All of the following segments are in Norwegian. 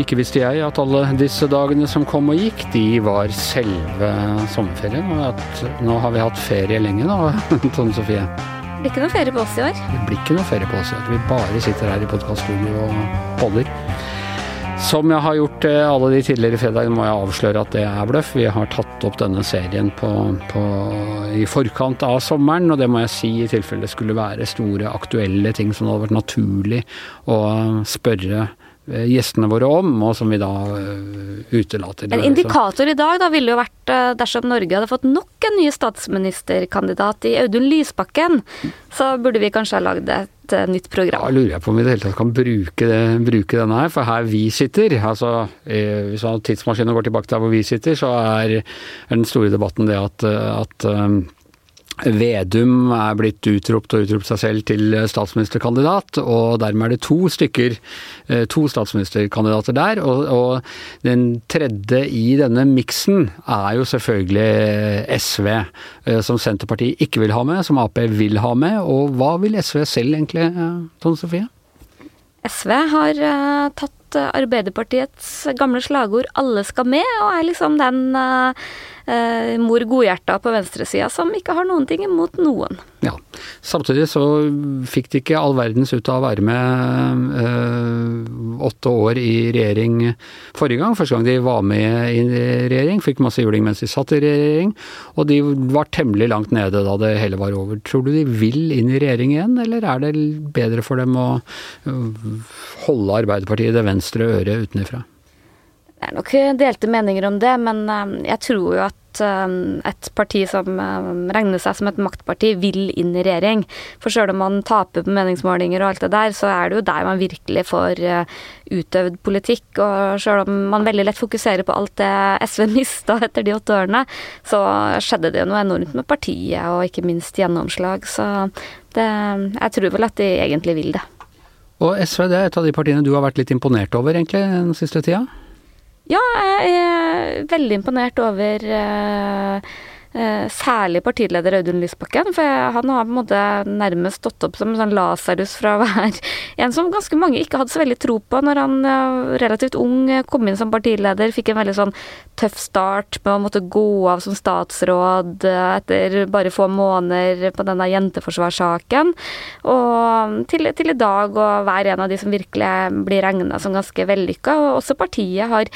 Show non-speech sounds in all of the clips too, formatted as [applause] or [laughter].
Ikke visste jeg at alle disse dagene som kom og gikk, de var selve sommerferien. Og at nå har vi hatt ferie lenge nå, [laughs] Tone Sofie. Det blir ikke noe ferie på oss i år. Det blir ikke noe ferie på oss. Vi bare sitter her i podkaststudio og podder. Som jeg har gjort eh, alle de tidligere fredagene, må jeg avsløre at det er bløff. Vi har tatt opp denne serien på, på, i forkant av sommeren, og det må jeg si i tilfelle skulle være store aktuelle ting som det hadde vært naturlig å spørre Eh, gjestene våre om, og som vi da uh, utelater. En indikator i dag da ville jo vært uh, dersom Norge hadde fått nok en ny statsministerkandidat i Audun Lysbakken, så burde vi kanskje ha lagd et nytt program. Da lurer jeg på om vi i det hele tatt kan bruke, det, bruke, denne her, for her vi sitter, altså hvis tidsmaskinen går tilbake til der hvor vi sitter, så er, er den store debatten det at, at Vedum er blitt utropt og utropt seg selv til statsministerkandidat, og dermed er det to stykker, eh, to statsministerkandidater der. Og, og den tredje i denne miksen er jo selvfølgelig SV, eh, som Senterpartiet ikke vil ha med, som Ap vil ha med. Og hva vil SV selv egentlig, eh, Tone Sofie? SV har tatt Arbeiderpartiets gamle slagord 'alle skal med', og er liksom den eh, mor godhjerta på venstresida som ikke har noen ting imot noen. Ja. Samtidig så fikk de ikke all verdens ut av å være med eh, åtte år i regjering forrige gang. Første gang de var med i regjering, fikk masse juling mens de satt i regjering. Og de var temmelig langt nede da det hele var over. Tror du de vil inn i regjering igjen, eller er det bedre for dem å holde Arbeiderpartiet i det venstre øret utenfra? Det er nok delte meninger om det, men um, jeg tror jo at um, et parti som um, regner seg som et maktparti, vil inn i regjering. For sjøl om man taper på meningsmålinger og alt det der, så er det jo der man virkelig får uh, utøvd politikk. Og sjøl om man veldig lett fokuserer på alt det SV mista etter de åtte årene, så skjedde det jo noe enormt med partiet, og ikke minst gjennomslag. Så det, jeg tror vel at de egentlig vil det. Og SV det er et av de partiene du har vært litt imponert over egentlig den siste tida? Ja, jeg er veldig imponert over uh, særlig partileder Audun Lysbakken. For han har på en måte nærmest stått opp som en sånn Lasarus fra [laughs] være en som ganske mange ikke hadde så veldig tro på når han relativt ung kom inn som partileder. Fikk en veldig sånn tøff start med å måtte gå av som statsråd etter bare få måneder på denne jenteforsvarssaken. Og til, til i dag å være en av de som virkelig blir regna som ganske vellykka. Og også partiet har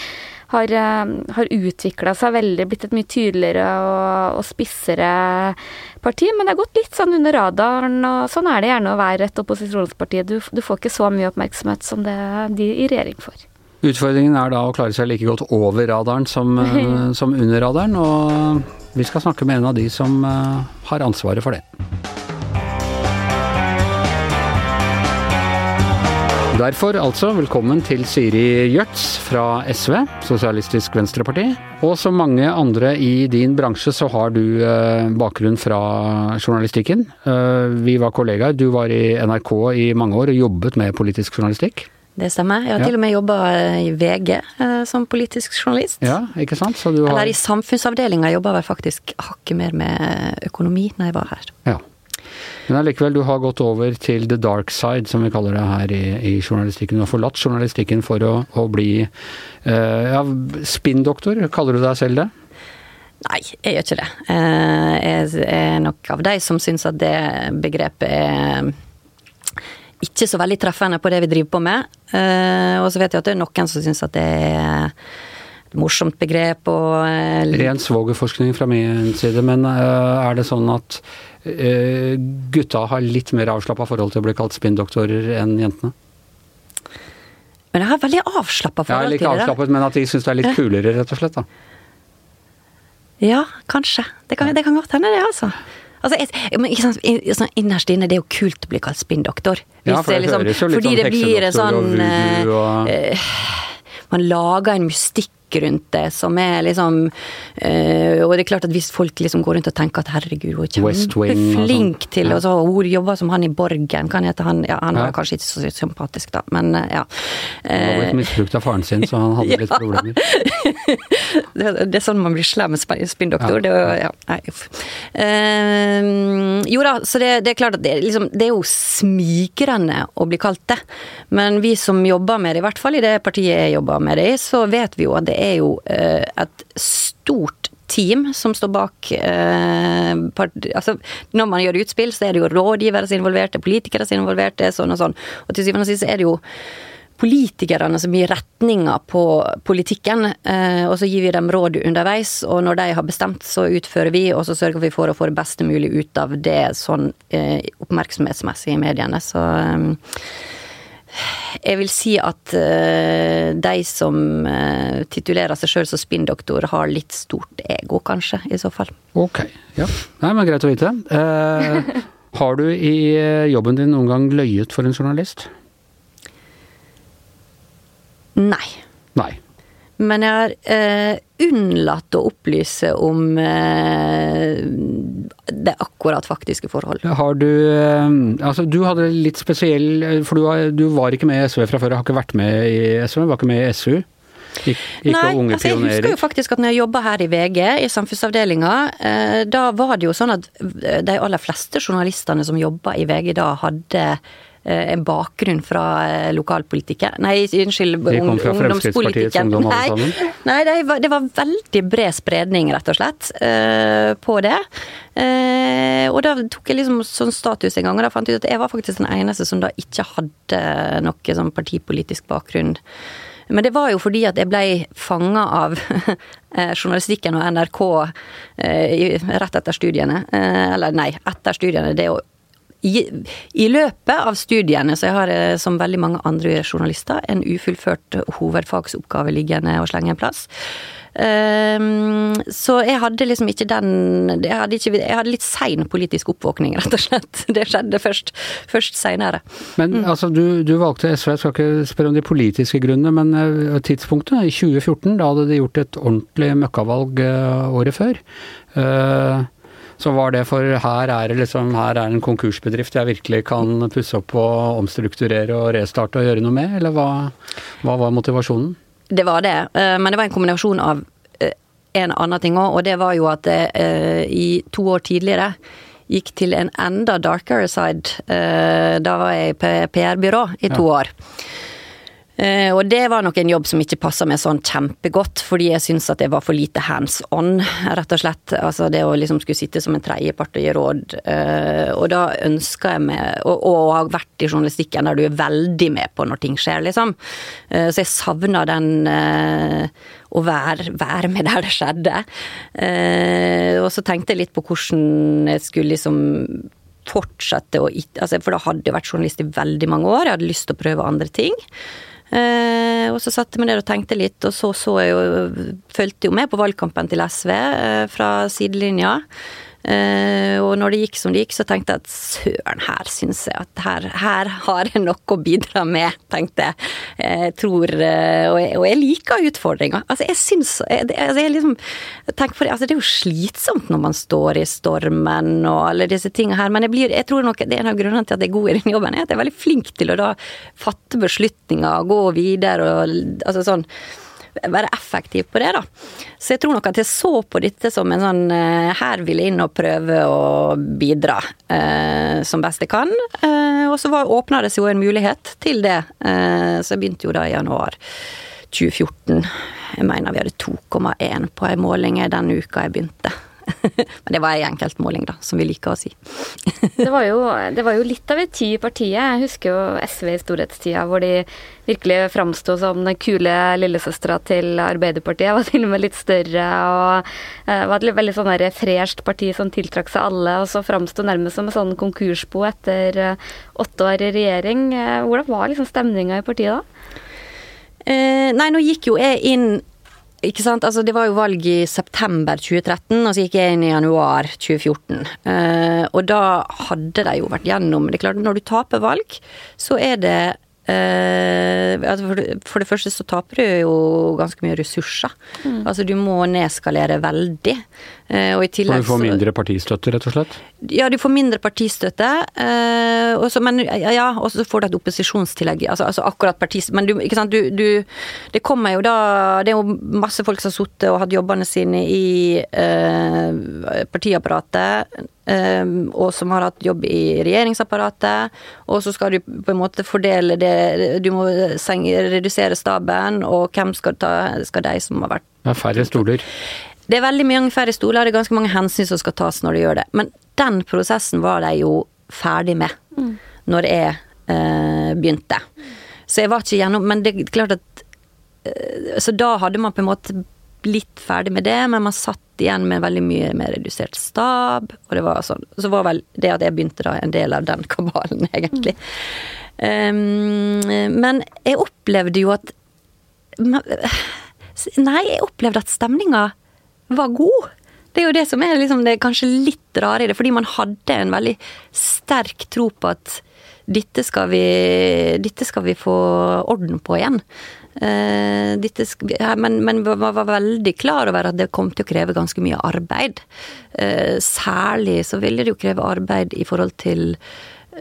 har, eh, har utvikla seg veldig, blitt et mye tydeligere og, og, spissere parti. Men det har gått litt sånn under radaren, og sånn er det gjerne å være et opposisjonsparti. Du, du får ikke så mye oppmerksomhet som det de i regjering får. Utfordringen er da å klare seg like godt over radaren som, [laughs] som under radaren, og vi skal snakke med en av de som eh, har ansvaret for det. Derfor altså velkommen til Siri Gjørts fra SV, Sosialistisk Venstreparti. Og som mange andre i din bransje så har du eh, bakgrunn fra journalistikken. Eh, vi var kollegaer. Du var i NRK i mange år og jobbet med politisk journalistikk. Det stemmer. Jeg har ja. til og med jobba i VG eh, som politisk journalist. Ja, ikke sant? Har... Eller i samfunnsavdelinga jobba jeg faktisk hakket mer med økonomi når jeg var her. Ja. Men allikevel, du har gått over til the dark side, som vi kaller det her i, i journalistikken. Du har forlatt journalistikken for å, å bli uh, ja, spinndoktor, kaller du deg selv det? Nei, jeg gjør ikke det. Uh, jeg er nok av de som syns at det begrepet er ikke så veldig treffende på det vi driver på med. Uh, og så vet jeg at det er noen som syns at det er morsomt begrep og Ren svogerforskning fra min side, men er det sånn at Eh, gutta har litt mer avslappa forhold til å bli kalt spinndoktorer enn jentene? Men jeg har veldig avslappa forhold til det. Ja, like avslappet, men at de syns det er litt kulere, rett og slett, da. Ja, kanskje. Det kan, det kan godt hende, det, altså. Altså, jeg, men, sant, sånn, Innerst inne, det er jo kult å bli kalt spinndoktor. Ja, for det, liksom, høres jo litt sånn heksedoktor sånn, og voodoo og Man lager en mystikk rundt det som er liksom øh, Og det er klart at hvis folk liksom går rundt og tenker at herregud, hun er kjempeflink sånn. til og så Hun jobber som han i Borgen, kan hete han Ja, han var ja. kanskje ikke så sympatisk, da, men uh, ja. Han var blitt misbrukt av faren sin, så han hadde [laughs] ja. litt problemer. [laughs] det er sånn man blir slem spinndoktor. Ja. ja. Uh, jo da, så det, det, er klart at det, liksom, det er jo smigrende å bli kalt det. Men vi som jobber med det, i hvert fall i det partiet jeg jobber med det i, så vet vi jo at det er jo uh, et stort team som står bak eh, altså, Når man gjør utspill, så er det jo rådgivere som er involvert, det er politikere som er involvert, det er sånn og sånn. Og til syvende og sist er det jo politikerne som gir retninga på politikken, eh, og så gir vi dem råd underveis. Og når de har bestemt, så utfører vi, og så sørger vi for å få det beste mulig ut av det sånn eh, oppmerksomhetsmessig i mediene. Så eh, jeg vil si at de som titulerer seg sjøl som spinndoktor, har litt stort ego, kanskje, i så fall. Ok, ja. Nei, men greit å vite. Eh, har du i jobben din noen gang løyet for en journalist? Nei. Nei. Men jeg har eh, unnlatt å opplyse om eh, det akkurat faktiske forhold. Har du eh, Altså, du hadde litt spesiell For du, var, du var ikke med i SV fra før, har ikke vært med i SV, var ikke med i SU? Gikk, gikk Nei, altså jeg husker jo faktisk at når jeg jobba her i VG, i samfunnsavdelinga, eh, da var det jo sånn at de aller fleste journalistene som jobba i VG da, hadde Eh, en bakgrunn fra lokalpolitiker lokalpolitikken Nei, unnskyld, De kom fra Fremskrittspartiets ungdom alle sammen? [laughs] Nei, det var, det var, veldig bred spredning, rett og slett, eh, på det. Og da tok jeg liksom sånn status en gang, og da fant jeg ut at jeg var faktisk den eneste som da ikke hadde noe sånn partipolitisk bakgrunn. Men det var jo fordi at jeg ble fanga av [laughs] journalistikken og NRK rett etter studiene. Eller nei, etter studiene. Det å i, i, løpet av studiene, så jeg har eh, som veldig mange andre journalister en ufullført hovedfagsoppgave liggende og slenge en plass. Um, så jeg hadde liksom ikke den Jeg hadde, ikke, jeg hadde litt sein politisk oppvåkning, rett og slett. [laughs] Det skjedde først, først seinere. Men mm. altså, du, du, valgte SV, jeg skal ikke spørre om de politiske grunnene, men uh, tidspunktet, i 2014, da hadde de gjort et ordentlig møkkavalg uh, året før. Uh, så var det for her er det liksom, her er en konkursbedrift jeg virkelig kan pusse opp og omstrukturere og restarte og gjøre noe med, eller hva, hva var motivasjonen? Det var det, eh, men det var en kombinasjon av eh, en annen ting òg, og det var jo at jeg eh, i to år tidligere gikk til en enda darkere side. Da var jeg i PR-byrå i to ja. år. Eh, og det var nok en jobb som ikke passa meg sånn kjempegodt, fordi jeg syns at det var for lite hands on, rett og slett. Altså det å liksom skulle sitte som en tredjepart og gi råd. Eh, og da ønska jeg meg Og, og ha vært i journalistikken der du er veldig med på når ting skjer, liksom. Eh, så jeg savna den å være, være, med der det skjedde. Og så tenkte jeg litt på hvordan jeg skulle liksom fortsette å altså For da hadde jeg vært journalist i veldig mange år, jeg hadde lyst til å prøve andre ting. Eh, og så satte jeg meg ned og tenkte litt, og så så jeg jo Fulgte jo med på valgkampen til SV eh, fra sidelinja. Uh, og når det gikk som det gikk, så tenkte jeg at søren, her syns jeg at her, her, har jeg noe å bidra med, tenkte jeg. Jeg tror uh, og, jeg, og, jeg, liker utfordringer. Altså, jeg syns altså, jeg liksom, det, altså, det er jo slitsomt når man står i stormen og alle disse tingene her, men jeg, blir, jeg tror nok det er en av grunnene til at jeg er god i den jobben, er at jeg er veldig flink til å da fatte beslutninger, gå videre og altså sånn være effektiv på det, da. Så jeg tror nok at jeg så på dette som en sånn eh, Her vil jeg inn og prøve å bidra eh, som best jeg kan. Eh, og så åpna det seg jo en mulighet til det. Eh, så jeg begynte jo da i januar 2014. Jeg mener vi hadde 2,1 på ei måling den uka jeg begynte. [laughs] Men det var ei enkeltmåling, da, som vi liker å si. [laughs] det, var jo, det, var jo, litt av et tid i partiet. Jeg husker jo SV i storhetstida, hvor de virkelig framsto som den kule lillesøstera til Arbeiderpartiet. Var til og med litt større og uh, var et veldig sånn fresht parti som tiltrakk seg alle. Og så framsto nærmest som en sånn konkursbo etter uh, åtte år i regjering. Uh, hvordan var liksom stemninga i partiet da? nei, nå gikk jo jeg inn ikke sant, altså Det var jo valg i september 2013, og så gikk jeg inn i januar 2014. Uh, eh, og da hadde de jo vært gjennom Det er klart, når du taper valg, så er det for, det, første så taper du jo ganske mye ressurser. Mm. Altså du må nedskalere veldig. Eh, og i tillegg så Du får mindre partistøtte, rett og slett? Ja, du får mindre partistøtte. Eh, også, men ja, og så får du et opposisjonstillegg. Altså, altså akkurat partistøtte Men du, ikke sant, du, du, Det kommer jo da Det er jo masse folk som har sittet og hatt jobbene sine i eh, partiapparatet og som har hatt jobb i regjeringsapparatet. Og så skal du på en måte fordele det Du må redusere staben, og hvem skal ta skal de som har vært Det er færre stoler. Det er veldig mange færre stoler, det er ganske mange hensyn som skal tas når du gjør det. Men den prosessen var de jo ferdig med mm. når jeg eh, begynte. Så jeg var ikke gjennom Men det er klart at eh, Så da hadde man på en måte blitt ferdig med det, men man satt igjen med veldig mye mer redusert stab. Og det var sånn. Så var vel det at jeg begynte da, en del av den [laughs] kabalen, egentlig. Mm. Um, men jeg opplevde jo at Nei, jeg opplevde at stemninga var god. Det er jo det som er liksom det kanskje litt rare i det, fordi man hadde en veldig sterk tro på at dette skal vi, dette skal vi få orden på igjen. Uh, dette, men, men var, veldig klar over at det kom til å kreve ganske mye arbeid. Uh, særlig så ville det jo kreve arbeid i forhold til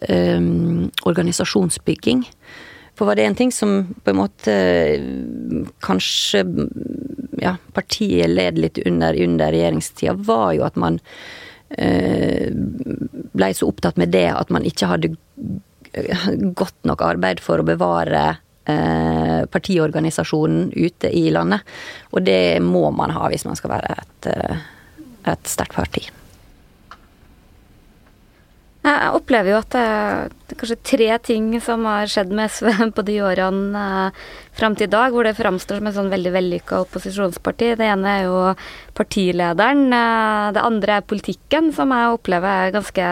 um, organisasjonsbygging. For var det en ting som på en måte kanskje ja, partiet led litt under under regjeringstida, var jo at man eh, blei så opptatt med det at man ikke hadde godt nok arbeid for å bevare eh, partiorganisasjonen ute i landet. Og det må man ha hvis man skal være et, eh, et sterkt parti. Jeg opplever jo at det er kanskje tre ting som har skjedd med SV [laughs] på de årene eh, fram til i dag, hvor det framstår som et sånn veldig vellykka opposisjonsparti. Det ene er jo partilederen. Det andre er politikken, som jeg opplever er ganske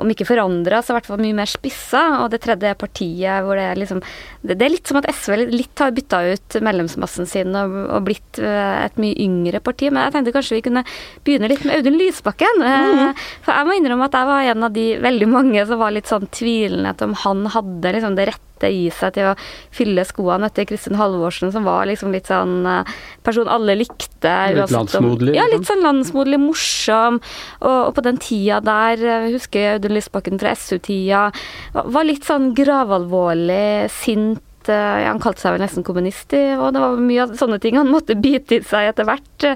om ikke forandra, så i hvert fall mye mer spissa. Og det tredje partiet hvor det er liksom Det, er litt som at SV litt har bytta ut medlemsmassen sin og, og, blitt eh, et mye yngre parti. Men jeg tenkte kanskje vi kunne begynne litt med Audun Lysbakken. Mm. For jeg må innrømme at jeg var en av de veldig mange som var litt sånn tvilende til om han hadde liksom det rette lette i seg til å fylle skoene etter Kristin Halvorsen, som var liksom litt sånn eh, person alle likte. Litt landsmoderlig? Ja, litt sånn landsmoderlig, morsom. Og, og, på den tida der, eh, husker jeg Audun Lysbakken fra SU-tida, var litt sånn gravalvorlig, sint eh, han kalte seg vel nesten kommunist, og det var mye av sånne ting han måtte bite i seg etter hvert.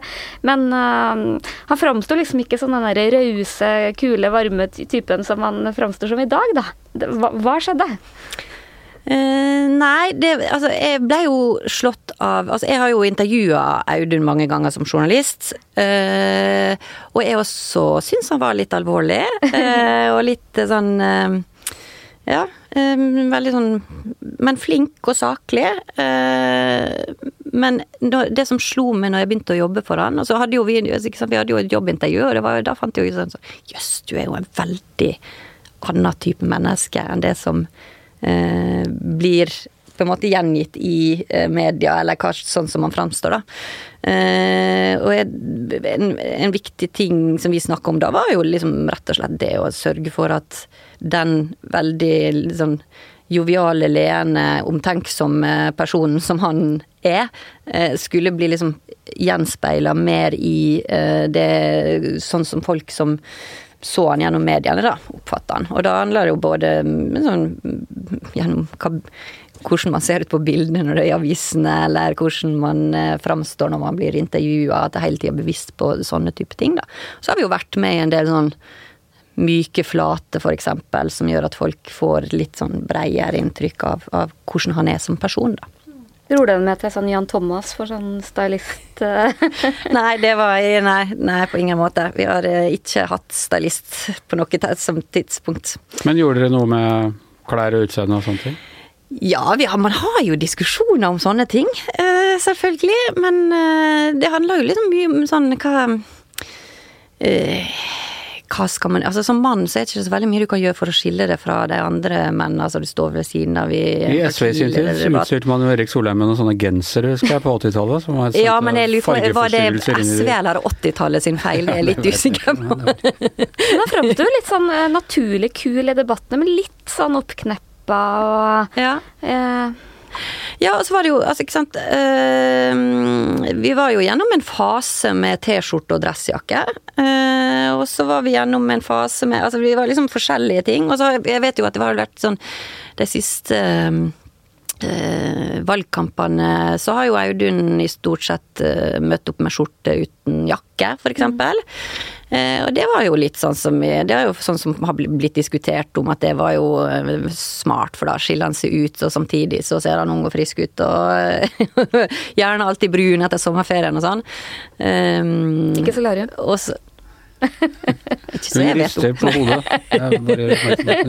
Men uh, han framsto liksom ikke som den der rause, kule, varme typen som han framstår som i dag, da. Hva, hva skjedde? Uh, nei, det, altså jeg ble jo slått av Altså jeg har jo intervjua Audun mange ganger som journalist. Uh, og jeg også syns han var litt alvorlig. Uh, og litt sånn Ja, veldig sånn Men flink og saklig. men det som slo meg når jeg begynte å jobbe for han Og så hadde jo vi, vi hadde jo et jobbintervju, og var, da fant jeg jo sånn Jøss, du er jo en veldig annen type menneske enn det som eh, blir på en måte gjengitt i eh, media, eller kanskje sånn som man framstår, da. Eh, og en, en, viktig ting som vi snakka om da, var jo liksom rett og slett det å sørge for at den veldig liksom joviale, leende, omtenksomme personen som han er, eh, skulle bli liksom gjenspeila mer i det sånn som folk som så han gjennom mediene, da, oppfatter han. Og da handler det jo både sånn, gjennom hva, hvordan man ser ut på bildene når det er i avisene, eller hvordan man eh, framstår når man blir intervjua, at det hele tida er bevisst på sånne type ting, da. Så har vi jo vært med i en del sånn myke flate, f.eks., som gjør at folk får litt sånn breiere inntrykk av, av hvordan han er som person, da. Dro den med til sånn Jan Thomas for sånn stylist? Eh? [laughs] nei, det var nei, nei, på ingen måte. Vi har eh, ikke hatt stylist på noe som tidspunkt. Men gjorde dere noe med klær og utseende og sånne ting? Ja, har, man har jo diskusjoner om sånne ting, uh, selvfølgelig. Men uh, det handler jo liksom mye om sånn hva uh, hva skal man Altså Som mann så er det ikke så veldig mye du kan gjøre for å skille det fra de andre mennene. Altså du står ved siden av i I SV sin tid utstyrte man jo Erik Solheim med noen sånne gensere, husker jeg, på 80-tallet. Som var ja, men jeg lurer på, var det SV eller 80-tallet sin feil? [laughs] Det er litt usikker på. Da framstår du litt sånn eh, naturlig kul i debattene, men litt sånn oppkneppa og Ja. eh, Ja, og så var det jo, altså ikke sant uh, Vi var jo gjennom en fase med T-skjorte og dressjakke. Uh, og så var vi gjennom en fase med Altså vi var liksom forskjellige ting. Og så jeg vet jo at det har vært sånn de siste eh, valgkampene så har jo Audun i stort sett eh, møtt opp med skjorte uten jakke, eksempel. Eh, og det var jo litt sånn som Det er jo sånn som har blitt diskutert om at det var jo eh, smart, for da skiller han seg ut, og samtidig så ser han ung og frisk ut, og [laughs] gjerne alltid brun etter sommerferien og sånn. Um, Ikke solarium. Og så Ikke så jeg vet om. på hun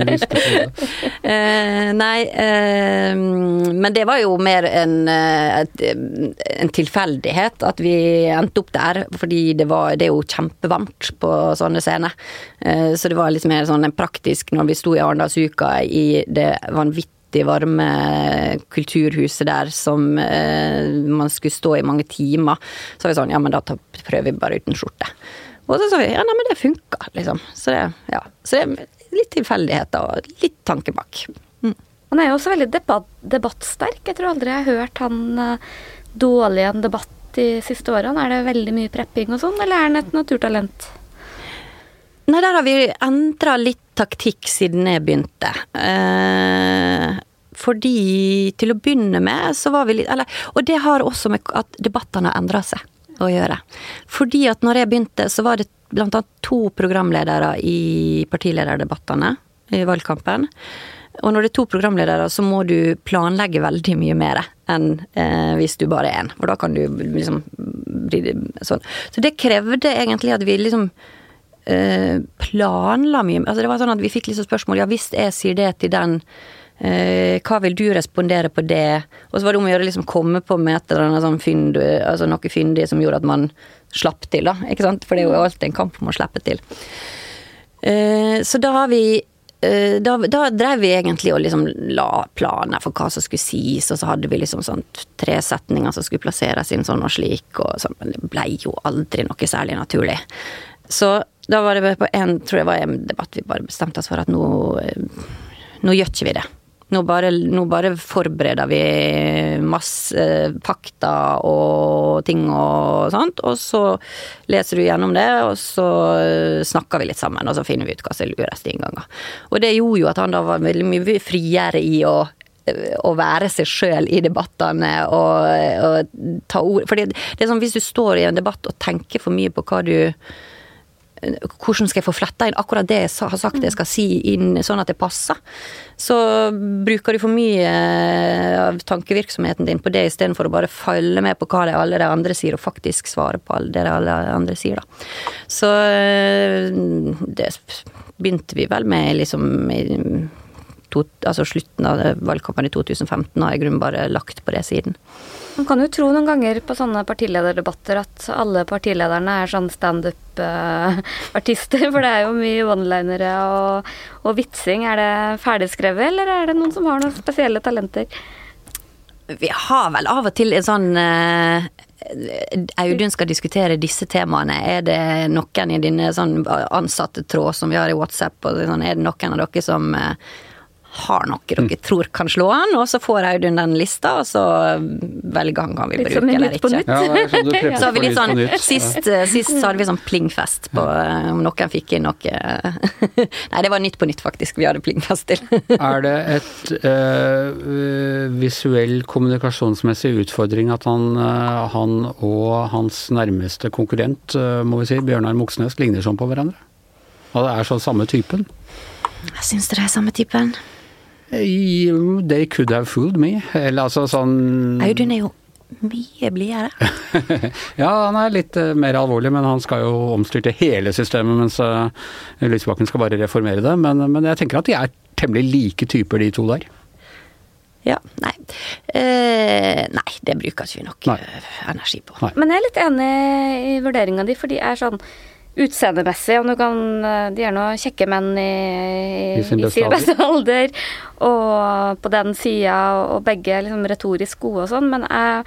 [laughs] rister på hodet. Eh, nei, eh, men det var jo mer en, eh, en tilfeldighet at vi endte opp der. Fordi det, var, det er jo kjempevarmt på sånne scener. Så det var litt mer sånn praktisk når vi sto i Arendalsuka i det vanvittig varme kulturhuset der som eh, man skulle stå i mange timer. Så var vi sånn, ja men da prøver vi bare uten skjorte. Og så sa vi ja, nei, men det funka, liksom. Så det, ja. så det er litt tilfeldigheter og litt tanke bak. Han er jo også veldig debatt, debattsterk. Jeg tror aldri jeg har hørt han eh, dårlig i en debatt de siste årene. Er det veldig mye prepping og sånn, eller er han et naturtalent? Nei, der har vi endra litt taktikk siden jeg begynte. Eh, fordi til å begynne med så var vi litt Eller, og det har også med at debattene har endra seg å gjøre. Fordi at når jeg begynte, så var det blant annet to programledere i partilederdebattene i valgkampen. Og når det er to programledere, så må du planlegge veldig mye mer enn eh, hvis du bare er én. For da kan du liksom bli sånn. Så det krevde egentlig at vi liksom eh, planla mye Altså det var sånn at vi fikk liksom spørsmål Ja, hvis jeg sier det til den, hva vil du respondere på det? Og så var det om å gjøre liksom komme på med et eller annet sånn fynd, altså noe fyndig som gjorde at man slapp til, da. Ikke sant? For det er jo alltid en kamp om å slippe til. Eh, så da har vi eh, da, da drev vi egentlig og liksom la planer for hva som skulle sies, og så hadde vi liksom sånn tre setninger som skulle plasseres inn sånn og slik, og sånn, men det ble jo aldri noe særlig naturlig. Så da var det på en, tror jeg var en debatt vi bare bestemte oss for at nå, eh, nå gjør ikke vi det. Nå bare, nå bare forbereder vi masse pakter fakta og ting og sånt, og så leser du gjennom det, og så eh, snakker vi litt sammen, og så finner vi ut hva som er lureste innganger. Og det gjorde jo at han da var veldig mye friere i å å være seg sjøl i debattene og, og ta ord For det er sånn hvis du står i en debatt og tenker for mye på hva du hvordan skal jeg få fletta inn akkurat det jeg har sagt jeg skal si inn sånn at det passer? Så bruker du for mye av tankevirksomheten din på det istedenfor å bare følge med på hva det alle de andre sier, og faktisk svare på det alle andre sier, da. Så det begynte vi vel med liksom i to, altså slutten av valgkampen i 2015, har jeg i grunnen bare lagt på det siden. Man kan jo tro noen ganger på sånne partilederdebatter at alle partilederne er sånn standup-artister, [laughs] for det er jo mye one-linere og, og vitsing. Er det ferdigskrevet, eller er det noen som har noen spesielle talenter? Vi har vel av og til en sånn eh, Audun skal diskutere disse temaene. Er det noen i dine sånn ansatte tråd som vi har i WhatsApp, og sånn, er det noen av dere som eh, har noe dere tror kan slå an, og så får Audun den lista, og så velger han kan vi bruker bruke eller ikke. Ja, det er sånn du prepper [laughs] Så har vi litt sånn, sist, eh, sist så hadde vi sånn plingfest på eh, om noen fikk inn noe [laughs] Nei, det var Nytt på Nytt, faktisk, vi hadde plingfest til. [laughs] Er det et øh, visuell kommunikasjonsmessig utfordring at han, øh, han og hans nærmeste konkurrent, øh, må vi si, Bjørnar Moxnes, ligner sånn på hverandre? Og det er sånn samme typen? Jeg syns det er samme typen. They could have fooled me. Eller altså sånn Audun er jo mye blidere. [laughs] Ja, han er litt uh, mer alvorlig, men han skal jo omstyrte hele systemet, mens uh, Lysbakken skal bare reformere det. Men, men jeg tenker at de er temmelig like typer, de to der. Ja, nei. Eh, nei, det bruker ikke vi nok Nei. eh, energi på. Nei. Men jeg er litt enig i vurderinga di, for de er sånn utseendemessig, du kan De er nå kjekke menn i, I sin beste alder, og på den sida, og begge liksom retorisk gode og sånn, men jeg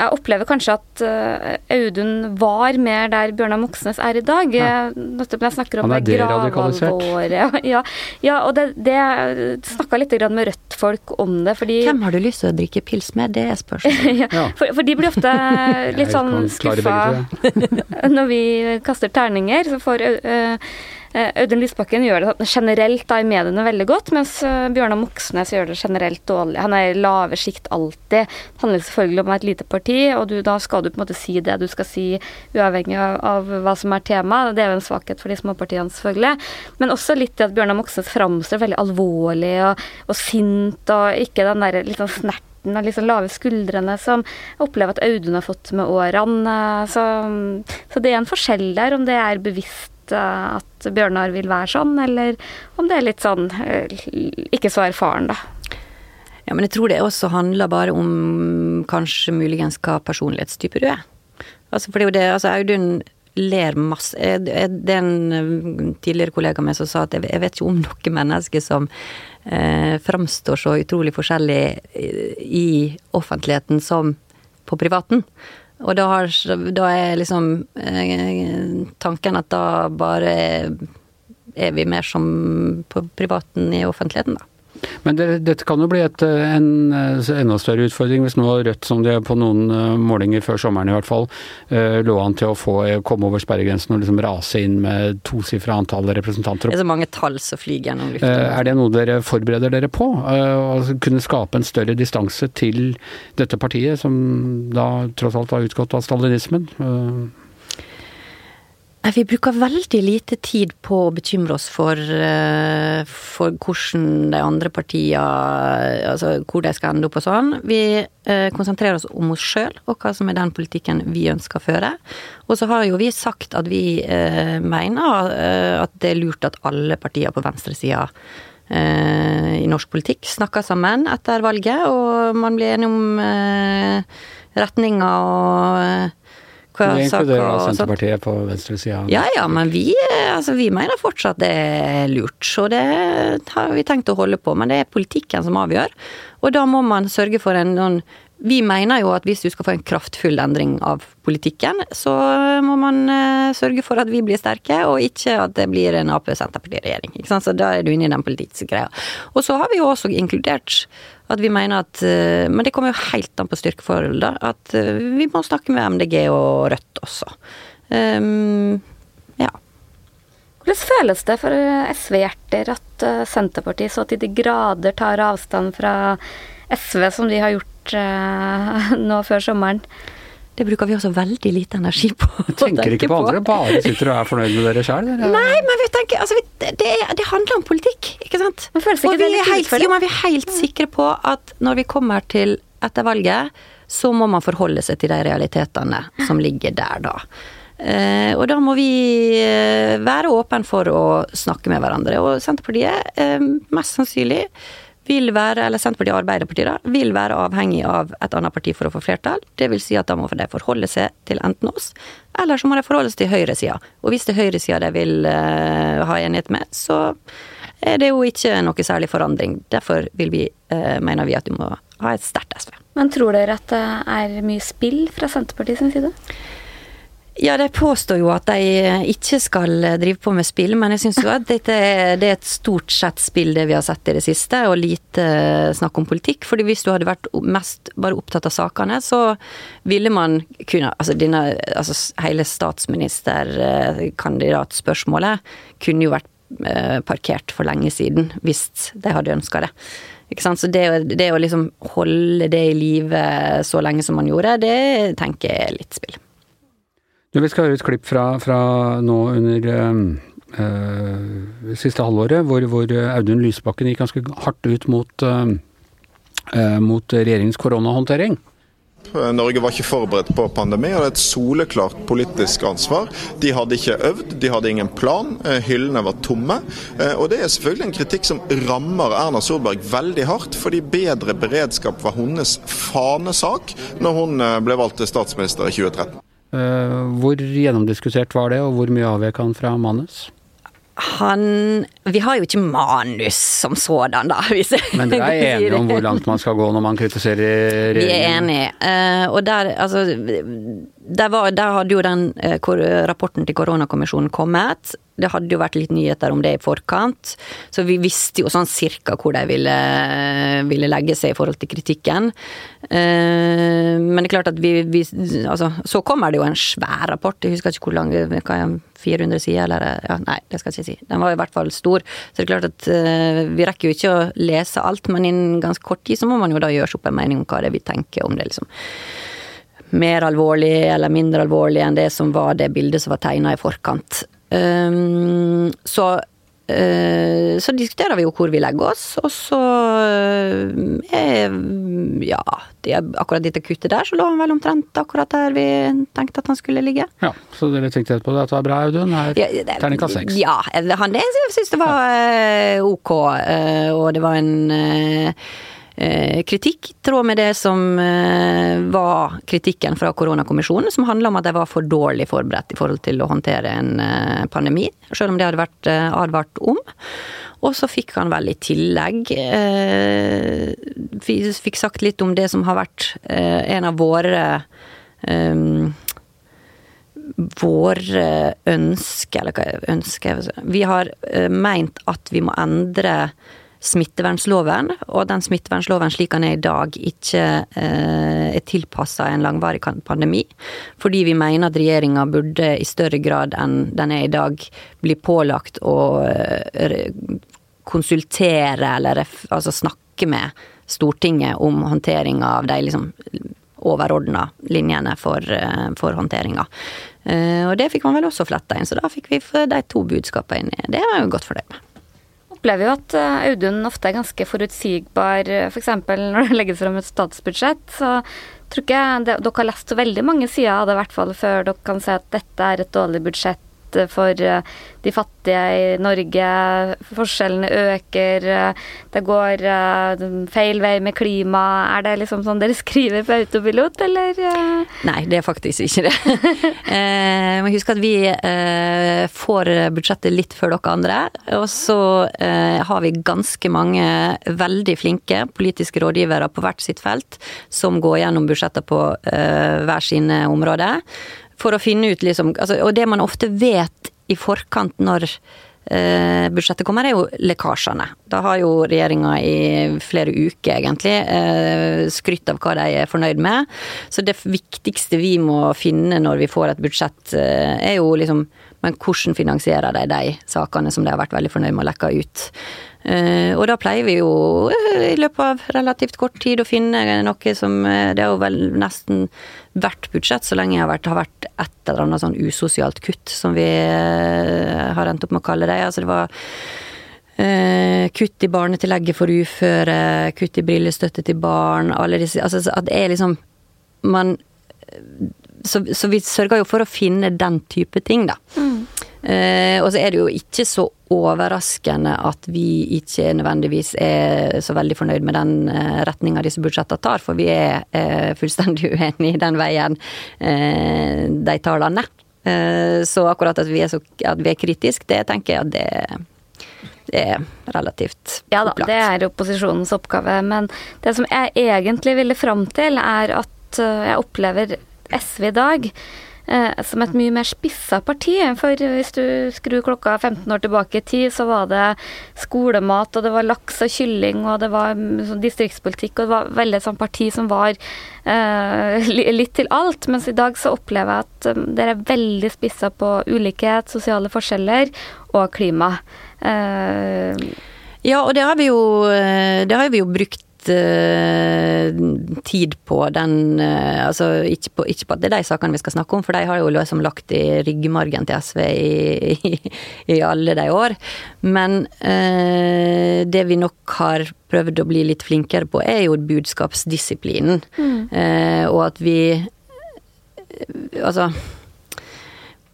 jeg opplever kanskje at uh, Audun var mer der Bjørnar Moxnes er i dag. Ja. Når jeg snakker om Han er deradikalisert. Ja, [laughs] ja, og det, det snakka litt med Rødt-folk om det, fordi Hvem har du lyst til å drikke pils med? Det er spørsmålet. [laughs] ja, for, for, de blir ofte [laughs] litt sånn skuffa når vi kaster terninger. Så får uh, Eh, Audun Lysbakken gjør det generelt da i mediene veldig godt, mens eh, Bjørnar Moxnes gjør det generelt dårlig. Han er i lave sjikt alltid. Det handler selvfølgelig om et lite parti, og du, da skal du på en måte si det du skal si, uavhengig av, av hva som er tema. Det er jo en svakhet for de småpartiene, selvfølgelig. Men også litt i at Bjørnar Moxnes framstår veldig alvorlig og, og, sint, og ikke den der litt snerten og liksom lave skuldrene som jeg opplever at Audun har fått med årene. Så, så, det er en forskjell der, om det er bevisst at Bjørnar vil være sånn, eller om det er litt sånn eh, ikke så erfaren, da. Ja, men jeg tror det også handler bare om kanskje muligens hva personlighetstype du er. Altså, for det er jo det, altså Audun ler masse Det er en eh, tidligere kollega med som sa at jeg vet ikke om noe menneske som eh, framstår så utrolig forskjellig i offentligheten som på privaten. Og da, har, da er liksom eh, tanken at da bare er vi mer som på privaten i offentligheten, da. Men det, dette kan jo bli et, en enda større utfordring hvis nå Rødt, som det på noen eh, målinger før sommeren i hvert fall, eh, lå an til å få komme over sperregrensen og liksom rase inn med tosifra antall representanter. Det er så mange tall som flyr gjennom lufta. Eh, er det noe dere forbereder dere på? Å kunne skape en større distanse til dette partiet, som da tross alt har utgått av stalinismen? Vi bruker veldig lite tid på å bekymre oss for, eh, for hvordan de andre partiene Altså hvor de skal ende opp og sånn. Vi eh, konsentrerer oss om oss sjøl og hva som er den politikken vi ønsker å føre. Og så har jo vi sagt at vi eh, mener at det er lurt at alle partier på venstresida i norsk politikk snakker sammen etter valget, og man blir enige om retninga og vi inkluderer da Senterpartiet på venstresida? Ja ja, men vi, altså, vi, mener fortsatt det er lurt. Så det har vi tenkt å holde på. Men det er politikken som avgjør. Og da må man sørge for en sånn vi mener jo at hvis du skal få en kraftfull endring av politikken, så må man uh, sørge for at vi blir sterke, og ikke at det blir en Ap-Senterparti-regjering. Så da er du inne i den politiske greia. Og så har vi jo også inkludert at vi mener at uh, Men det kommer jo helt an på styrkeforholdet, at uh, vi må snakke med MDG og Rødt også. Um, ja. Hvordan føles det for SV-hjerter at Senterpartiet så til de grader tar avstand fra SV, som de har gjort uh, [laughs] nå før sommeren. Det bruker vi også veldig lite energi på. Du tenker ikke på, på andre, bare sitter og er fornøyd med dere sjøl? Nei, men vi tenker, altså, det, det, handler om politikk, ikke sant. Men føles ikke og vi er, helt, jo, men vi er helt sikre på at når vi kommer til etter valget, så må man forholde seg til de realitetene som ligger der da. Eh, og da må vi eh, være åpne for å snakke med hverandre. Og Senterpartiet, eh, mest sannsynlig, vil være, eller Senterpartiet og Arbeiderpartiet da, vil være avhengig av et annet parti for å få flertall. Det vil si at da må de forholde seg til enten oss, eller så må de forholde seg til høyresida. Og hvis det er høyresida de vil uh, ha enighet med, så er det jo ikke noe særlig forandring. Derfor vi, uh, mener vi at du må ha et sterkt SV. Men tror dere at det er mye spill fra Senterpartiet sin side? Ja, de påstår jo at de ikke skal drive på med spill, men jeg syns jo at det er et stort sett spill det vi har sett i det siste, og lite snakk om politikk. fordi hvis du hadde vært mest bare opptatt av sakene, så ville man kunne Altså, denne, altså hele statsministerkandidatspørsmålet kunne jo vært eh, parkert for lenge siden, hvis de hadde ønska det. Så det, det å liksom holde det i live så lenge som man gjorde, det tenker jeg er litt spill. Vi skal høre et klipp fra, fra nå under øh, siste halvåret, hvor, hvor, Audun Lysbakken gikk ganske hardt ut mot, øh, mot regjeringens koronahåndtering. Norge var ikke forberedt på pandemi, og det er et soleklart politisk ansvar. De hadde ikke øvd, de hadde ingen plan, hyllene var tomme. Og det er selvfølgelig en kritikk som rammer Erna Solberg veldig hardt, fordi bedre beredskap var hennes fanesak når hun ble valgt til statsminister i 2013. Eh, hvor gjennomdiskutert var det, og hvor mye avvek han fra manus? Han Vi har jo ikke manus som sådan, da. [laughs] Hvis Men dere er enige om hvor langt man skal gå når man kritiserer regjeringen? Vi er enige. Eh, og der, altså der, var, der hadde jo den eh, rapporten til koronakommisjonen kommet. Det hadde jo vært litt nyheter om det i forkant, så vi visste jo sånn cirka hvor de ville, ville legge seg i forhold til kritikken. Eh, men det er klart at vi, vi Altså, så kommer det jo en svær rapport, jeg husker ikke hvor lang hva er 400 sider, eller ja, Nei, det skal jeg ikke si. Den var i hvert fall stor. Så det er klart at eh, vi rekker jo ikke å lese alt, men innen ganske kort tid så må man jo da gjøre seg opp en mening om hva det er vi tenker om det, liksom mer alvorlig eller mindre alvorlig enn det som var det bildet som var tegna i forkant. Um, så uh, så diskuterer vi jo hvor vi legger oss, og så uh, er Ja, det, akkurat dette kuttet der, så lå han vel omtrent akkurat der vi tenkte at han skulle ligge. Ja, så dere tenkte etterpå at det var bra, Audun? Her, Ja, det- Terningkast seks. Ja, han, det, jeg syns det var eh, ok, eh, og det var en eh, eh, kritikk i tråd med det som eh, var kritikken fra koronakommisjonen, som handla om at de var for dårlig forberedt i forhold til å håndtere en eh, pandemi, selv om det hadde vært eh, advart om. Og så fikk han vel i tillegg Vi Fikk sagt litt om det som har vært eh, en av våre eh, våre ønsker, eller hva er ønsker Vi har eh, meint at vi må endre smittevernloven, og den smittevernloven slik den er i dag, ikke eh, er tilpassa en langvarig pandemi. Fordi vi mener at regjeringa burde i større grad enn den er i dag, bli pålagt å eh, konsultere eller altså snakke med Stortinget om håndteringa av de liksom overordna linjene for, eh, for håndteringa. Og det fikk man vel også fletta inn, så da fikk vi de to budskapene inn. Det var jo godt for dem. Opplever jo at eh, Audun ofte er ganske forutsigbar. F.eks. For [laughs] når det legges fram et statsbudsjett, så tror ikke dere har lest så veldig mange sider av det, i hvert fall før dere kan si at dette er et dårlig budsjett for eh, de fattige i Norge. Forskjellene øker. eh, Det går eh, feil vei med klima. Er det liksom sånn dere [laughs] skriver på autopilot, eller? eh? Nei, det er faktisk ikke det. Jeg [laughs] men husk at vi eh, får budsjettet litt før dere andre. Og så eh, har vi ganske mange veldig flinke politiske rådgivere på hvert sitt felt som går gjennom budsjettet på eh, hver sine områder. For å finne ut liksom altså, Og det man ofte vet i forkant når eh, budsjettet kommer, er jo lekkasjene. Da har jo regjeringa i flere uker, egentlig, eh, skrytt av hva de er fornøyd med. Så det viktigste vi må finne når vi får et budsjett, eh, er jo liksom Men hvordan finansierer de de sakene som de har vært veldig fornøyd med å lekke ut? Eh, og da pleier vi jo eh, i løpet av relativt kort tid å finne noe som eh, Det er jo vel nesten hvert budsjett så lenge jeg har vært, har vært et eller annet sånn usosialt kutt, som vi eh, har endt opp med å kalle det. Altså det var eh, kutt i barnetillegget for uføre, kutt i brillestøtte til barn, alle disse Altså at det er liksom Man så, så vi sørger jo for å finne den type ting, da. Eh, og så er det jo ikke så overraskende at vi ikke nødvendigvis er så veldig fornøyd med den eh, retninga disse budsjettene tar, for vi er eh, fullstendig [laughs] uenig i den veien eh, de tallene. Eh, så akkurat at vi er, så, at vi er kritisk, det tenker jeg at det, det er relativt opplagt. Ja da, det er opposisjonens oppgave. Men det som jeg egentlig ville fram til, er at eh, jeg opplever SV i dag eh, som et mye mer spissa parti. For hvis du skrur klokka 15 år tilbake i tid, så var det skolemat, og det var laks og kylling, og det var mm, sånn distriktspolitikk, og det var veldig et sånt parti som var eh, litt til alt. Mens i dag så opplever jeg at um, dere er veldig spissa på ulikhet, sosiale forskjeller og klima. Eh, Ja, og det har vi jo, eh, har vi jo brukt eh, tid på den eh, Altså ikke på, ikke på at det er de sakene vi skal snakke om, for de har jo liksom lagt i ryggmargen til SV i, i, i alle de år. Men eh, det vi nok har prøvd å bli litt flinkere på, er jo budskapsdisiplinen. Eh, og at vi Altså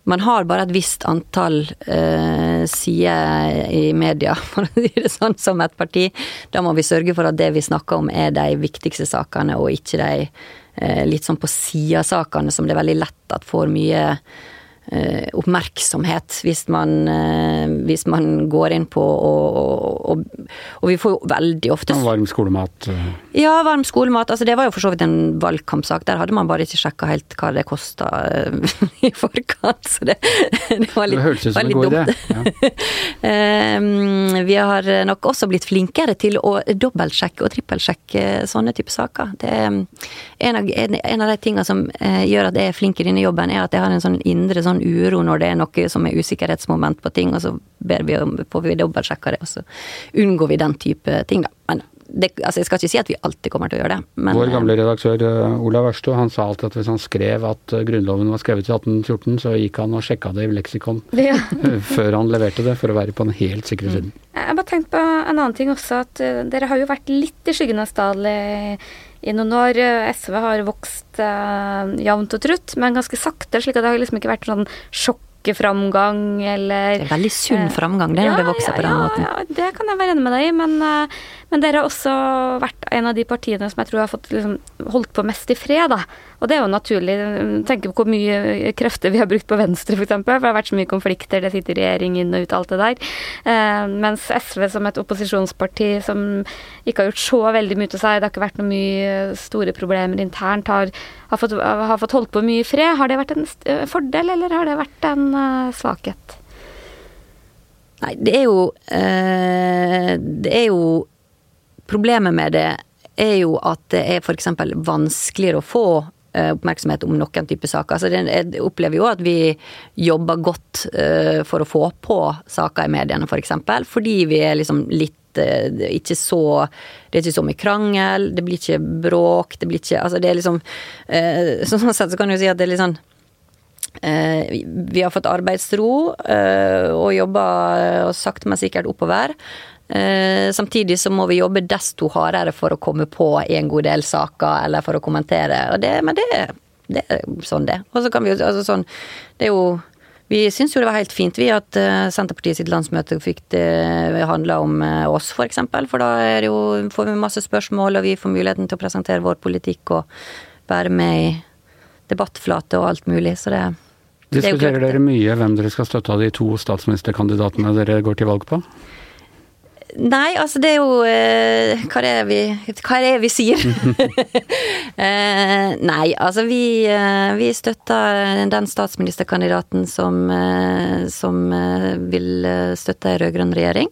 man har bare et visst antall eh, sider i media, [laughs] for å si det sånn, som et parti. Da må vi sørge for at det vi snakker om er de viktigste sakene, og ikke de eh, litt sånn på sida-sakene som det er veldig lett at får mye oppmerksomhet hvis man, eh, hvis man går inn på og, og, og, og vi får jo veldig ofte ja, varm skolemat. eh, Ja, varm skolemat. Altså, det var jo for så vidt en valgkampsak. Der hadde man bare ikke sjekka helt hva det kosta [laughs] i forkant. Så det, [laughs] det var litt, Det hørtes ut som var en god idé. Ja. [laughs] Eh, vi har nok også blitt flinkere til å dobbeltsjekke og trippelsjekke sånne type saker. Det en av, en, en av de tingene som eh, gjør at jeg er flink i denne jobben, er at jeg har en sånn indre sånn uro når det er noe som er usikkerhetsmoment på ting, og så ber vi om, får vi dobbeltsjekka det, og så unngår vi den type ting, da. Men det, altså, jeg skal ikke si at vi alltid kommer til å gjøre det. Men, Vår eh, gamle redaktør eh, Olav Ørsto han sa alltid at hvis han skrev at eh, Grunnloven var skrevet i 1814, så gikk han og sjekka det i leksikon [laughs] Ja. [laughs] før han leverte det, for å være på den helt sikre siden. Jeg har bare tenkt på en annen ting også, at eh, dere har jo vært litt i skyggen av i, i noen år. Eh, SV har vokst eh, jevnt og trutt, men ganske sakte, slik at det har liksom ikke vært sånn sjokkframgang eller er veldig sunn Eh, framgang, det, når det vokser på den ja, måten. Ja, det kan jeg være enig med deg i, men, eh, men dere har også vært en av de partiene som jeg tror har fått liksom, holdt på mest i fred, da. Og det er jo naturlig. Tenk på hvor mye krefter vi har brukt på Venstre, f.eks. For, for det har vært så mye konflikter, det sitter regjering inn og ut, alt det der. Eh, mens SV som et opposisjonsparti som ikke har gjort så veldig mye til seg, det har ikke vært noe mye store problemer internt, har, har, fått, har fått holdt på mye i fred. Har det vært en fordel, eller har det vært en uh, svakhet? Nei, det er jo eh, Det er jo Problemet med det er jo at det er f.eks. vanskeligere å få eh, oppmerksomhet om noen type saker. Så jeg opplever jo at vi jobber godt eh, for å få på saker i mediene, f.eks. For eksempel, fordi vi er liksom litt eh, ikke så Det er ikke så mye krangel, det blir ikke bråk, det blir ikke Altså, det er liksom eh, Sånn sett så kan du si at det er litt sånn Eh, vi har fått arbeidsro eh, og jobba sakte, men sikkert oppover. Eh, samtidig så må vi jobbe desto hardere for å komme på en god del saker, eller for å kommentere. Det, men det, det er sånn det. Og så kan vi jo altså sånn Det er jo vi syns jo det var helt fint vi at eh, Senterpartiet sitt landsmøte fikk det handla om eh, oss, f.eks. For, eksempel, for da det jo, får vi masse spørsmål, og vi får muligheten til å presentere vår politikk og være med i debattflate og alt mulig. Så det, er Diskuterer det. dere mye hvem dere skal støtte av de to statsministerkandidatene dere går til valg på? Nei, altså det er jo eh, Hva er det vi, hva er det vi sier? [laughs] eh, nei, altså vi, eh, vi støtter den statsministerkandidaten som, eh, som eh, vil støtte ei rød-grønn regjering.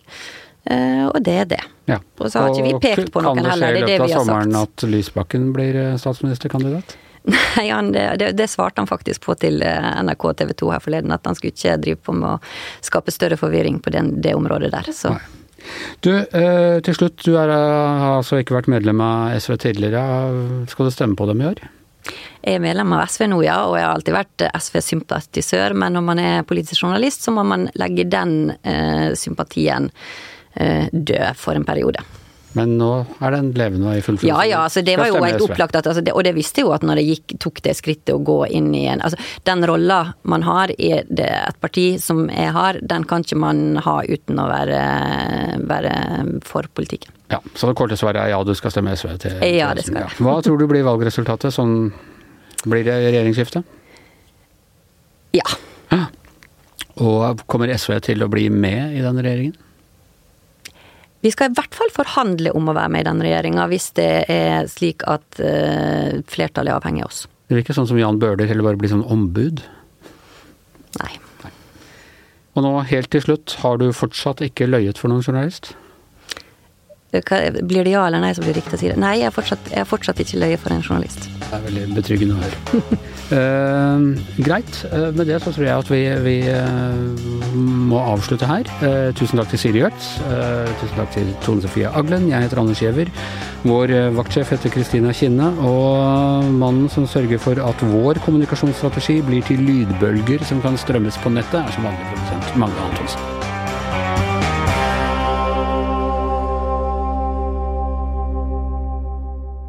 Eh, og det er det. Ja. Og så har ikke vi pekt på noen heller, det er det Kan det skje i løpet av sommeren at Lysbakken blir statsministerkandidat? [laughs] Nei, han, det, det, svarte han faktisk på til NRK TV 2 her forleden, at han skulle ikke drive på med å skape større forvirring på den, det området der. Så Nei. Du, eh, til slutt, du er, har altså ikke vært medlem av SV tidligere. Skal du stemme på dem i år? jeg er medlem av SV nå, ja, og jeg har alltid vært eh, SV-sympatisør, men når man er politisk journalist, så må man legge den eh, sympatien eh, død for en periode. Men nå er den levende og i full funksjon. Ja ja, altså det var jo helt opplagt at altså det, Og det visste jo at når det gikk, tok det skrittet å gå inn i en Altså den rolla man har i det, et parti som jeg har, den kan ikke man ha uten å være, være for politikken. Ja, Så det korte svaret er ja, du skal stemme SV til Ja, det skal jeg. Ja. Hva tror du blir valgresultatet? Sånn blir det regjeringsskifte? Ja. Og kommer SV til å bli med i den regjeringen? Vi skal i hvert fall forhandle om å være med i den regjeringa, hvis det er slik at uh, flertallet er avhengig av oss. Det virker sånn som Jan Bøhler heller bare blir sånn ombud. Nei. Og nå helt til slutt, har du fortsatt ikke løyet for noen journalist? Blir det ja eller nei så blir det riktig å si det? Nei, jeg har fortsatt, fortsatt ikke løyet for en journalist. Det er veldig betryggende å høre. uh, [laughs] greit. Eh, med det så tror jeg at vi, vi uh, må avslutte her. Uh, tusen takk til Siri Gjørt. Eh, tusen takk til Tone Sofie Aglen. Jeg heter Anders Giæver. Vår vaktsjef heter Kristina Kinne. Og mannen som sørger for at vår kommunikasjonsstrategi blir til lydbølger som kan strømmes på nettet, er som vanlig produsent Magne Antonsen.